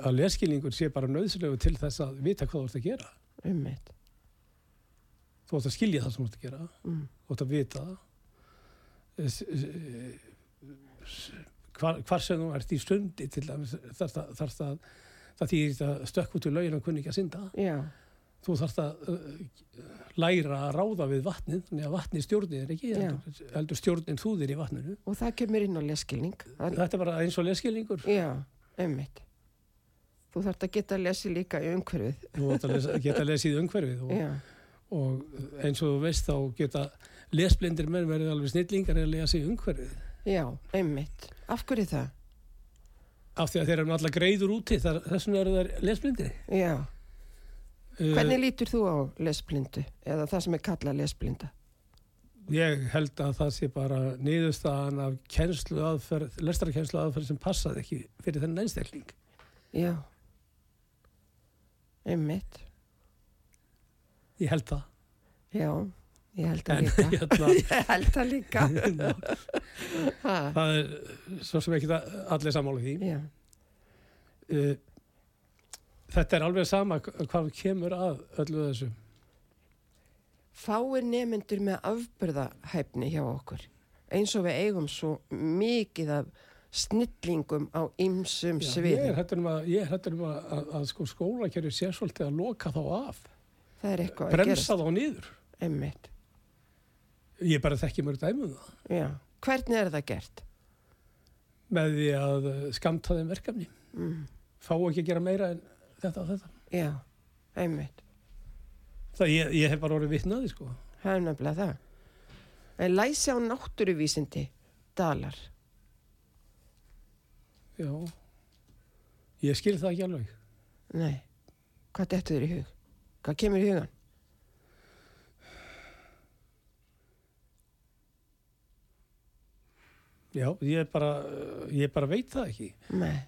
að leskilningur sé bara nöðsilegu til þess að vita hvað þú ert að gera. Um eitt. Þú ert að skilja það sem þú ert að gera Mm. þú ert að vita hvar, hvar sem þú ert í stundi til dæmis þarf það, þarf það að stökk út úr laugin og kunni ekki að synda Já, þú þarf að uh, læra að ráða við vatnið þannig að vatnið stjórnir er ekki Já. heldur, stjórnin þú þér í vatninu og það kemur inn á lesskilning. Það, þetta er bara eins og leskilningur já, um eitt. Þú þarft að geta að lesi líka í umhverfið. þú átt að lesa, geta lesið umhverfið og, Já, og eins og þú veist þá geta lesblindir menn verið alveg snillingar að lesa í umhverfið já, eitt. Af hverju það? af því að þeir eru allar greiður úti þar, þessum eru þær lesblindir Já, Uh, hvernig lítur þú á lesblindu eða það sem er kallað lesblinda? ég held að það sé bara niðurstaðan af kennslu aðferð, lestarkennslu aðferð sem passaði ekki fyrir þennan einstakling Já, eitt. Ég held það. Já, ég held það líka. hérna, Ég held það líka. það er svo sem ekki allir sammála því. Uh, þetta er alveg sama hvað kemur að öllu þessu. Fáir nemyndur með afbyrðahæfni hjá okkur. Eins og við eigum svo mikið af snillingum á ymsum Já, ég er sviðum. hættur um að, um að, að, að sko skólakerfi sé svolítið að loka þá af Það er eitthvað að bremsa þá gerast. Einmitt. ég bara þekki mörg dæmum það Já. Hvernig er það gert? með því að uh, skamta þeim verkefni Mm. fá ekki að gera meira en þetta og þetta Já, einmitt. það ég, ég hef bara orðið vitnaði sko Það er nefnilega það. En læsi á náttúruvísindi dalar. já ég skil það ekki alveg Nei. Hvað dettur þér í hug? Hvað kemur í hugan? Já, ég bara, ég bara veit það ekki. Nei,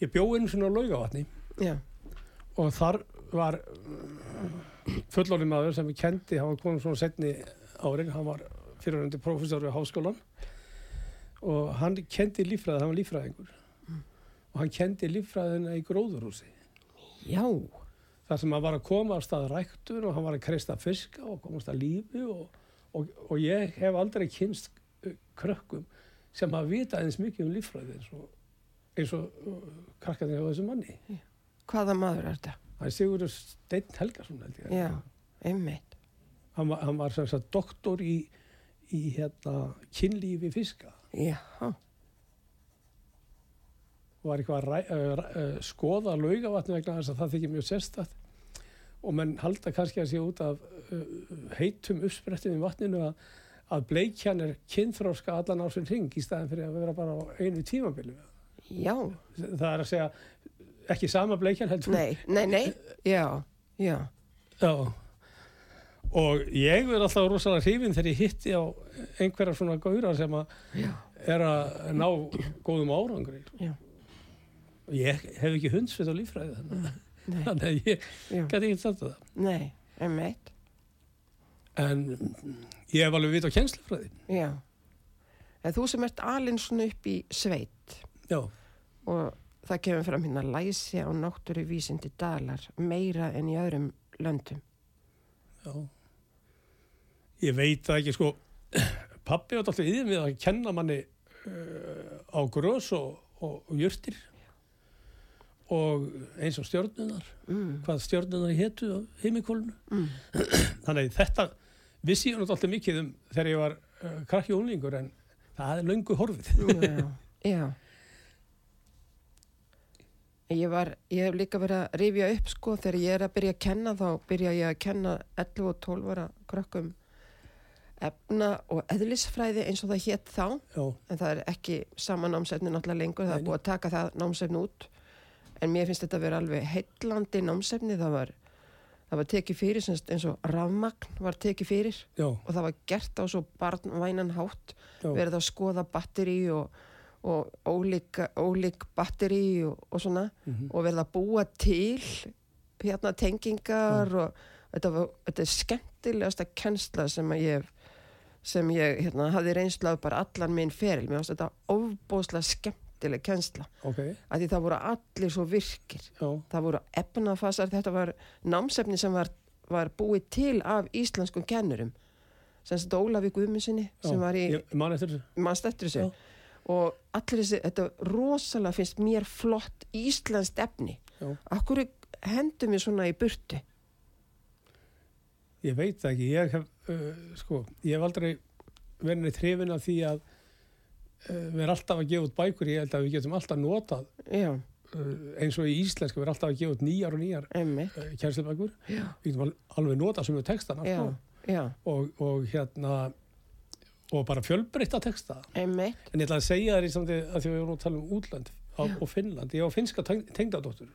Ég bjó einu sinni á laugavatni. Já, og þar var fullorinn maður sem ég kendi, hann var konum svona setni árin, hann var fyrirhundi professor við háskólan og hann kendi líffræði, hann var líffræðingur. Og hann kendi líffræðina í gróðurhúsi. já, þar sem hann var að koma á stað ræktun og hann var að kreista fiska og komast að lífi og, og, og ég hef aldrei kynst uh, krökkum sem hafa vitað eins mikið um líffræði eins og, eins og uh, krakkarnir á þessu manni. hvaða maður er þetta? Það er Sigurður Steinn Helgason held ég. Já, einmitt. Hann, var- hann var sem sagt doktor í, í hérna, kynlífi fiska Já, var eitthvað að uh, skoða laugavatni vegna þess að það þykir mjög sérstætt og menn halda kannski að sé út af uh, heitum uppsprettum í vatninu að, að bleikjan er kynþróska allan á sinn ring í staðin fyrir að vera bara á einu tímabili. já, Það er að segja ekki sama bleikjan heldur. nei, nei, nei, já, já, Já. Og ég verð alltaf rosalega hrifin þegar ég hitti á einhverja svona gauðra sem að er að ná góðum árangri. já, Og ég hef ekki hundsveit á líffræði þannig, þannig að ég gæti ekki þetta það. nei, einmitt, En ég hef alveg vit á kjenslufræði. já. En þú sem ert alinn svona upp í sveit Já. og það kemur fram hérna læsi á náttúru vísindi dalar meira en í öðrum löndum. Já. Ég veit það ekki, sko, pappi var alltaf yfir við að kenna manni uh, á grös og, og, og jörtir og eins og stjörnunar, Mm, hvað stjörnunar hétu á heimikólinu. mm, Þannig þetta vissi ég náttúrulega mikið um þegar ég var uh, krakki og unlingur en það er löngu horfið. já, já. Ég, var, ég hef líka verið að rifja upp sko þegar ég er að byrja að kenna þá byrja ég að kenna 11 og 12 ára krökkum efna og eðlisfræði eins og það hétt þá. Já, en það er ekki sama námsefni náttúrulega lengur, það er búið að taka það námsefni út en mér finnst þetta að vera alveg heillandi námsefni, það var það var tekið fyrir, semst, eins og rafmagn var tekið fyrir. Já, og það var gert á svo barnvænan hátt. Já. verið að skoða batteri og, og ólík, ólík batteri og, og svona. Mhm. og verið að búa til hérna tengingar og þetta, var, þetta er skemmtilegasta kennsla sem að ég sem ég hérna, hafði reynslu af bara allan minn feril, mér finnst þetta ofbóðslega skemmtileg kennsla. Ok, að því það voru allir svo virkir. Já, það voru efnafasar, þetta var námsefni sem var, var búið til af íslenskum kennurum. Sem þetta Ólafi Guðmundssoni já. sem var í Ég man eftir þessu. mannst eftir þessu? Já. og allir þessi, þetta rosalega finnst mér flott íslenskt efni. Akkur hendum við svona í burtu? Ég veit ekki, ég hef, uh, sko, ég hef aldrei verið neitt hrifin af því að við erum alltaf að gefa út bækur, ég held að við getum alltaf notað Já, uh, eins og í íslensku, við erum alltaf að gefa út nýjar og nýjar einmitt. kjærslubækur, Já, við getum al- alveg notað sem við textana, já, sko, og, og hérna, og bara fjölbreytta texta. einmitt. En ég ætla að segja þér í samti að því við erum að tala um útland á, og Finnland, ég á finska teng- tengdadóttur.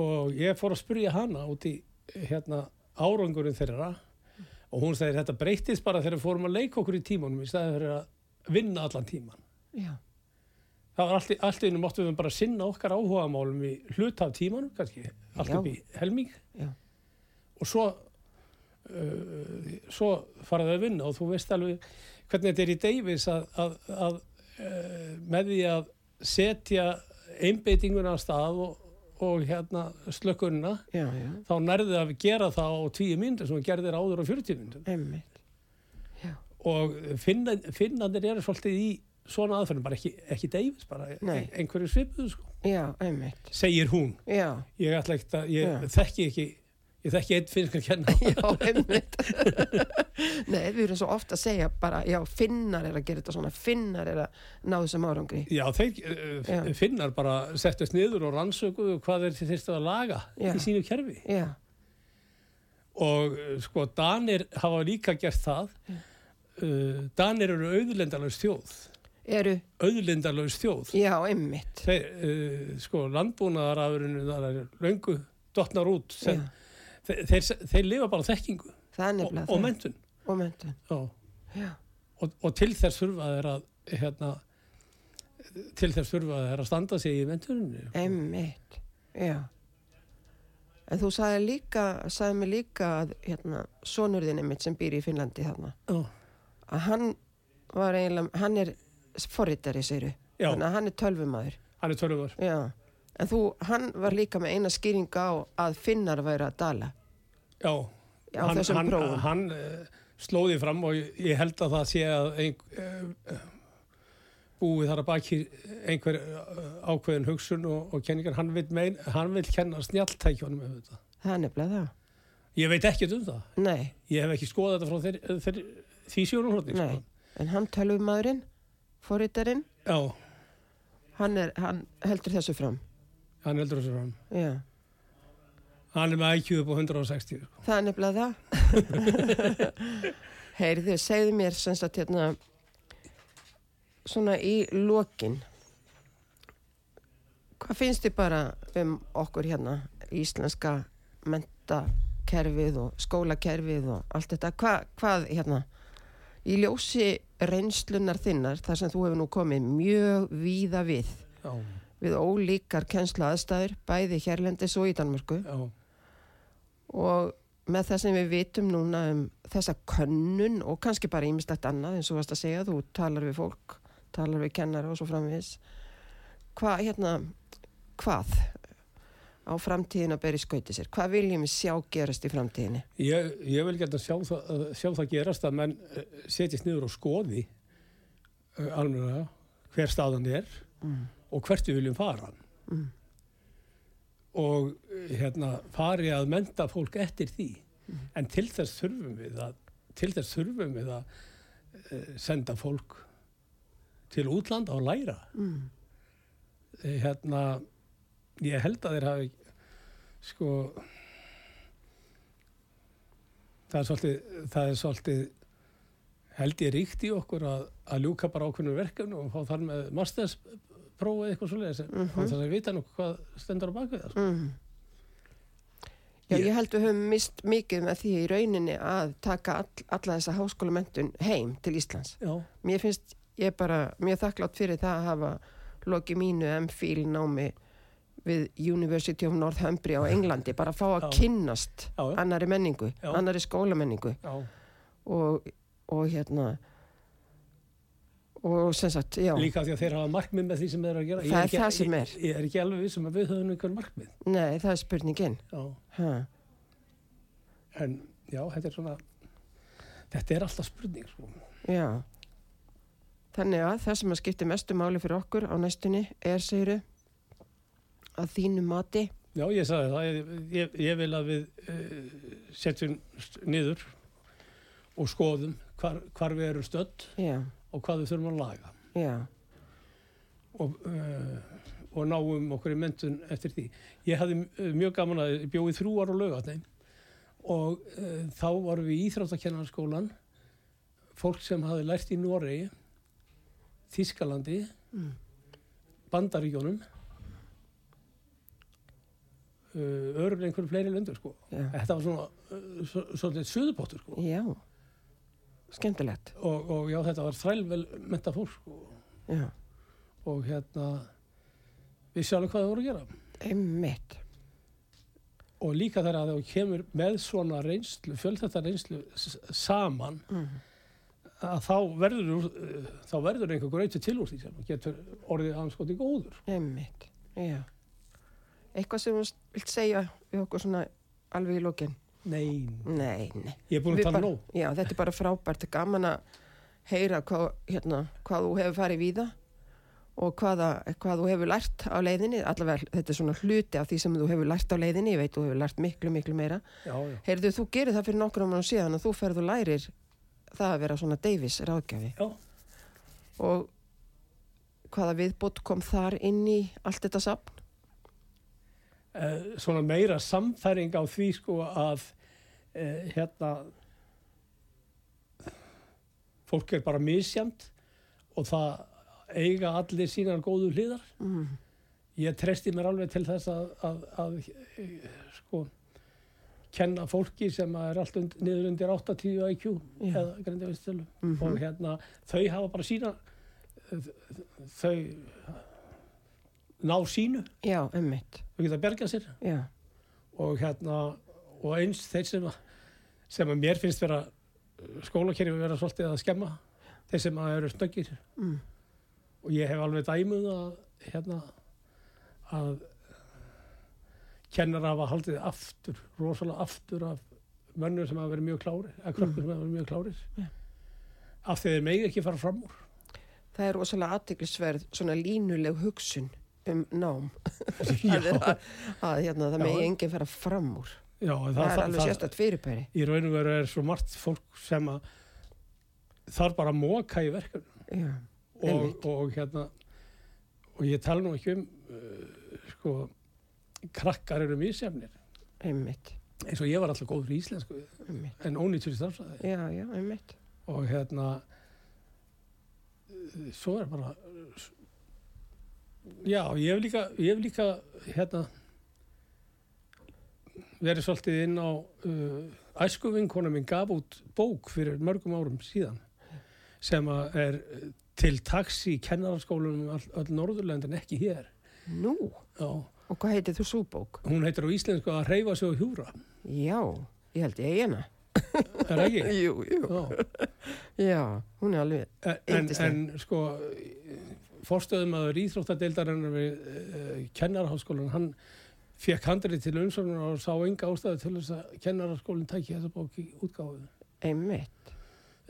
Og ég fór að spyrja hana út í hérna árangurinn þeirra. Og hún segir þetta breytist bara þegar við fórum að leika okkur í tímanum í staðið fyrir að vinna allan tíman. já, Það var allt, allt í einu máttum við bara sinna okkar áhuga málum í hluta af tímanum, kannski, allt upp í helming. Já, og svo, uh, svo faraði að vinna og þú veist alveg hvernig þetta er í Davis að, að, að uh, með því að setja einbeitinguna á stað og, og hérna slökkunina já, já, þá nærði að gera það á tíu myndir sem við gerðir áður á 40 myndir einmitt og finna, finnandir eru svolítið í svona aðferðin, bara ekki, ekki Davis bara Nei. einhverju svipuðu sko. Já, einmitt. Segir hún, Já, ég ætla ekki að ég Já. þekki ekki ég þekki einn finnsk að kenna já, einmitt. Nei, við erum svo ofta að segja bara, já, finnar er að gera þetta svona finnar er að ná þessum árangri. Já, þeir uh, Já. finnar bara settust niður og rannsökuðu hvað þeir þyrstu að laga Já. í sínu kerfi. Já, og uh, sko Danir hafa líka gert það uh, Danir eru auðlendalaus þjóð. Eru, auðlendalaus þjóð. Já, þeir, uh, sko landbúnaðarafurinu þar er löngu dottnar út. Þeir, þeir, þeir lifa bara þekkingu er og, og mentun Og mentun, og, og til þess þurfa þeir að hérna til þess þurfa að það er að standa sig í menturinu Einmitt, já. En þú sagði líka, sagði mig líka að hérna, sonurðinni mitt sem býr í Finnlandi þarna, Já, að hann var eiginlega, hann er forritari, segiru. já Þannig að hann er tölvumæður. hann er tölvumar Já. En þú, hann var líka með eina skýring á að finnar væri að dala Já, á hann, þessum hann, prófum. hann uh, slóði fram og ég, held að það sé að ein, uh, búið þar að baki einhver ákveðin hugsun og, og kenningar, hann vil, mein, hann vil kenna snjalltækjónum um þetta. Það er nefnilega það. Ég veit ekkert um það. Nei, Ég hef ekki skoðað þetta frá þeir, þeir, því hlutin. nei. En hann tölvumæðurinn, forritarinn, hann, hann heldur þessu fram. hann heldur þessu fram. Já. Hann er með IQ upp á 160. Sko. Það er nefnilega það. Heyrðu, segðu mér sem sagt hérna svona í lokin hvað finnst þið bara um okkur hérna íslenska mentakerfið og skólakerfið og allt þetta Hva, hvað hérna í ljósi reynslunar þinnar þar sem þú hefur nú komið mjög víða við Já, við ólíkar kennslu aðstæður bæði hérlendis og í Danmörku. Já, og með það sem við vitum núna um þessa könnun og kannski bara ímislegt annað eins og varst að segja, þú talar við fólk talar við kennara og svo framvegis. Hvað hérna hvað á framtíðin að bera í skauti sér hvað viljum við sjá gerast í framtíðinni Ég, ég vil geta sjá, það- að sjá það gerast að menn eh, setjist niður og skoði uh, almenna hver staðan er mm. og hvert við viljum fara Mm. og eh, hérna fari að menta fólk eftir því en til þess þurfum við að til þess þurfum við að senda fólk til útlanda og læra Mm. Eh, hérna ég held að þeir hafi sko það er svolítið það er svolítið held ég ríkt í okkur að, að ljúka bara ákveðnum verkefni og fá þar með mastersprófið eitthvað svolítið mm Mhm. þess að vita nokkuð hvað stendur á bakvið það Mm. Já, Ég- held við höfum mist mikið með því í rauninni að taka all, alla þessa háskólamentun heim til Íslands já, mér finnst ég bara mjög þakklátt fyrir það að hafa lokið mínu M-fíl námi við University of Northumbria á Englandi, bara að fá að Já. kynnast Já, já. annari menningu, annari skólamenningu. Og, og hérna og sem sagt, já. Líka því að þeir hafa markmið með því sem þeir eru að gera. Það er ekki- það sem er. ég, er ekki alveg vissum að við höfum einhver markmið. Nei, það er spurningin. En já, þetta er svona þetta er alltaf spurning sko. já. Þannig að það sem að skipti mestu máli fyrir okkur á næstunni er, segiru að þínu mati Já, ég sagði það. Ég, ég, ég vil að við uh, setjum niður og skoðum hvar, hvar við erum stödd já, og hvað við þurfum að laga já, og, uh, og náum okkur í mentun eftir því. Ég hafði uh, mjög gaman að bjóði þrjú ára á laugatni og uh, þá varum við í Íþróttakennarskólan fólk sem hafði lært í Noregi, Þískalandi, Mm. Bandaríkjónum uh, örulega einhverjum fleiri löndur sko. Þetta var svona uh, svo- svolítið söðupottur sko. já. Skemmtilegt. Og, og já, þetta var þrælvel menta fólk sko. og hérna við sjáum hvað það voru að gera. Einmitt. Og líka þegar að þú kemur með svona reynslu, fjölþetta reynslu saman mm. að þá verður uh, þá verður einhver gröyti til úr því sem getur orðið anskoti góður. Einmitt, já eitthvað sem þú vilt segja við okkur svona alveg í lókin Nei, nei, nei. Ég er búin að tala nóg. Já, þetta er bara frábært, gaman að heyra hvað, hérna, hvað þú hefur farið víða og hvaða, hvað þú hefur lært á leiðinni, allavega þetta er svona hluti af því sem þú hefur lært á leiðinni, ég veit þú hefur lært miklu, miklu meira. Já, já, Heyrðu, þú gerir það fyrir nokkrum mánu síðan að þú ferð og lærir það að vera svona Davis ráðgjafi. Já. og hvaða viðbútt kom þar inn í allt þetta sapn? Uh, svona meira samfæring á því sko að uh, hérna fólk er bara misjamt og það eiga allir sínar góðu hliðar Mm. ég treysti mér alveg til þess að, að, að eh, sko kenna fólki sem er allt und, niður undir 80 IQ Já. eða greindi vistölu Mhm. og hérna þau hafa bara sína þau ná sínu, já, emmitt, þau geta bergað sér. Já, og hérna og eins þeir sem að, sem að mér finnst vera skólakerfi vera svolítið að skemma þeir sem að eru snöggir. Mm, og ég hef alveg dæmuð að hérna að kennar hafa haldið aftur rosalega aftur af mönnum sem hafa verið mjög klárir eða krökkur sem hafa verið mjög klárir. Já. af því þeir megi ekki fara fram úr. Það er rosalega aðtiklisverð svona línuleg hugsun um nám. Að, að, að hérna, það megi enginn fara fram úr. Já, en það, er alveg sérstætt fyrirbæri. Í raun og veru er svo margt fólk sem að þarf bara að móka í verkefnum. Já, og, og hérna og ég tala nú ekki um uh, sko krakkar eru misjafnir. Einmitt, eins og ég var alltaf góður í íslensku. Einmitt. En ónýttur í starfsæði og hérna svo er bara já, ég hef líka ég hef líka hérna verið svolítið inn á uh, æskuvinkona minn gaf út bók fyrir mörgum árum síðan sem er til taxi í kennaraskólunum um all, öll Norðurlönd en ekki hér nú, já. og hvað heitir þú súbók? hún heitir á íslensku að reyfa sig og hjúra já, ég held ég eina er það ekki? jú, jú, Já. já, hún er alveg En, en sko forstöðum að íþróttadeildarinnar við uh, kennarháskólan hann fekk handrið til umsóknar og sá enga ástæðu til þess að kennarháskólinn tæki þessa bók í útgáfu einmitt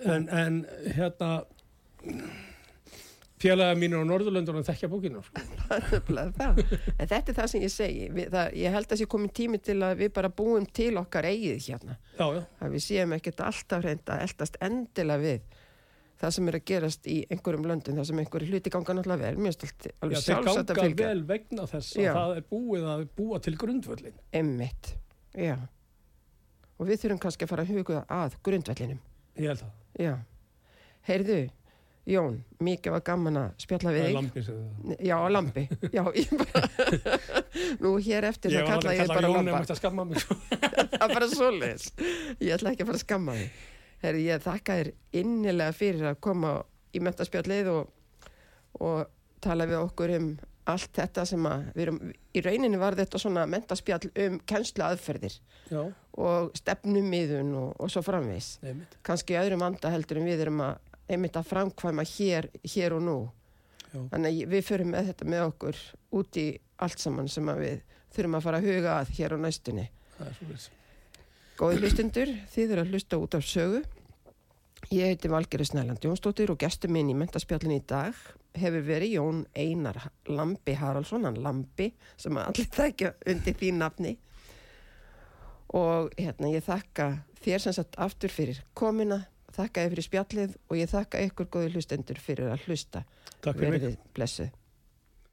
en, en hérna félaga mínur á Norðurlöndunum þekkja bókina sko. Það það. En þetta er það sem ég segi. Við, það, ég held að sé komin tími til að við bara búum til okkar eigið hérna. já, já, Að við séum ekkert alltaf reynda að eldast endilega við það sem er að gerast í einhverjum löndum, það sem einhverju hluti ganga náttúrulega vel. Allt- já alveg þeir sjálfsagt að ganga fylgja. vel vegna þess að Já. það er búið að búa til grundvöllin Emmitt, já. Og við þurfum kannski að fara að huga að grundvellinum. ég held að, Já. Heyrðu, Jón, mikið var gaman að spjalla það við er þig. lampi sem það Já, lampi. Já, ég bara... Nú hér eftir ég það var kalla alveg ég að kalla bara Jón lampa. nefnt að skamma mig sko. það er bara svoleiðis ég ætla ekki að fara að skamma þig Herri, ég þakka þér innilega fyrir að koma í mentaspjallið og, og tala við okkur um allt þetta sem að við erum, í rauninni var þetta svona mentaspjall um kennslu aðferðir já, og stefnumiðun og, og svo kannski í öðrum anda heldur en við erum að einmitt að framkvæma hér, hér og nú. Já. þannig við förum með þetta með okkur út í allt saman sem við þurfum að fara að huga að hér á næstunni. Það er svo Góði hlustundur, þið eru að hlusta út af sögu. Ég heiti Valgeri Snæland Jónsdóttir og gestur minn í mentaspjallin í dag hefur verið Jón Einar Lambi Haraldsson, hann Lambi sem allir þekka undir því nafni. Og hérna ég þakka þér sem sagt aftur fyrir komina, þakka þér fyrir spjallið og ég þakka ykkur góði hlustendur fyrir að hlusta. takk fyrir mig Verðið blessuð.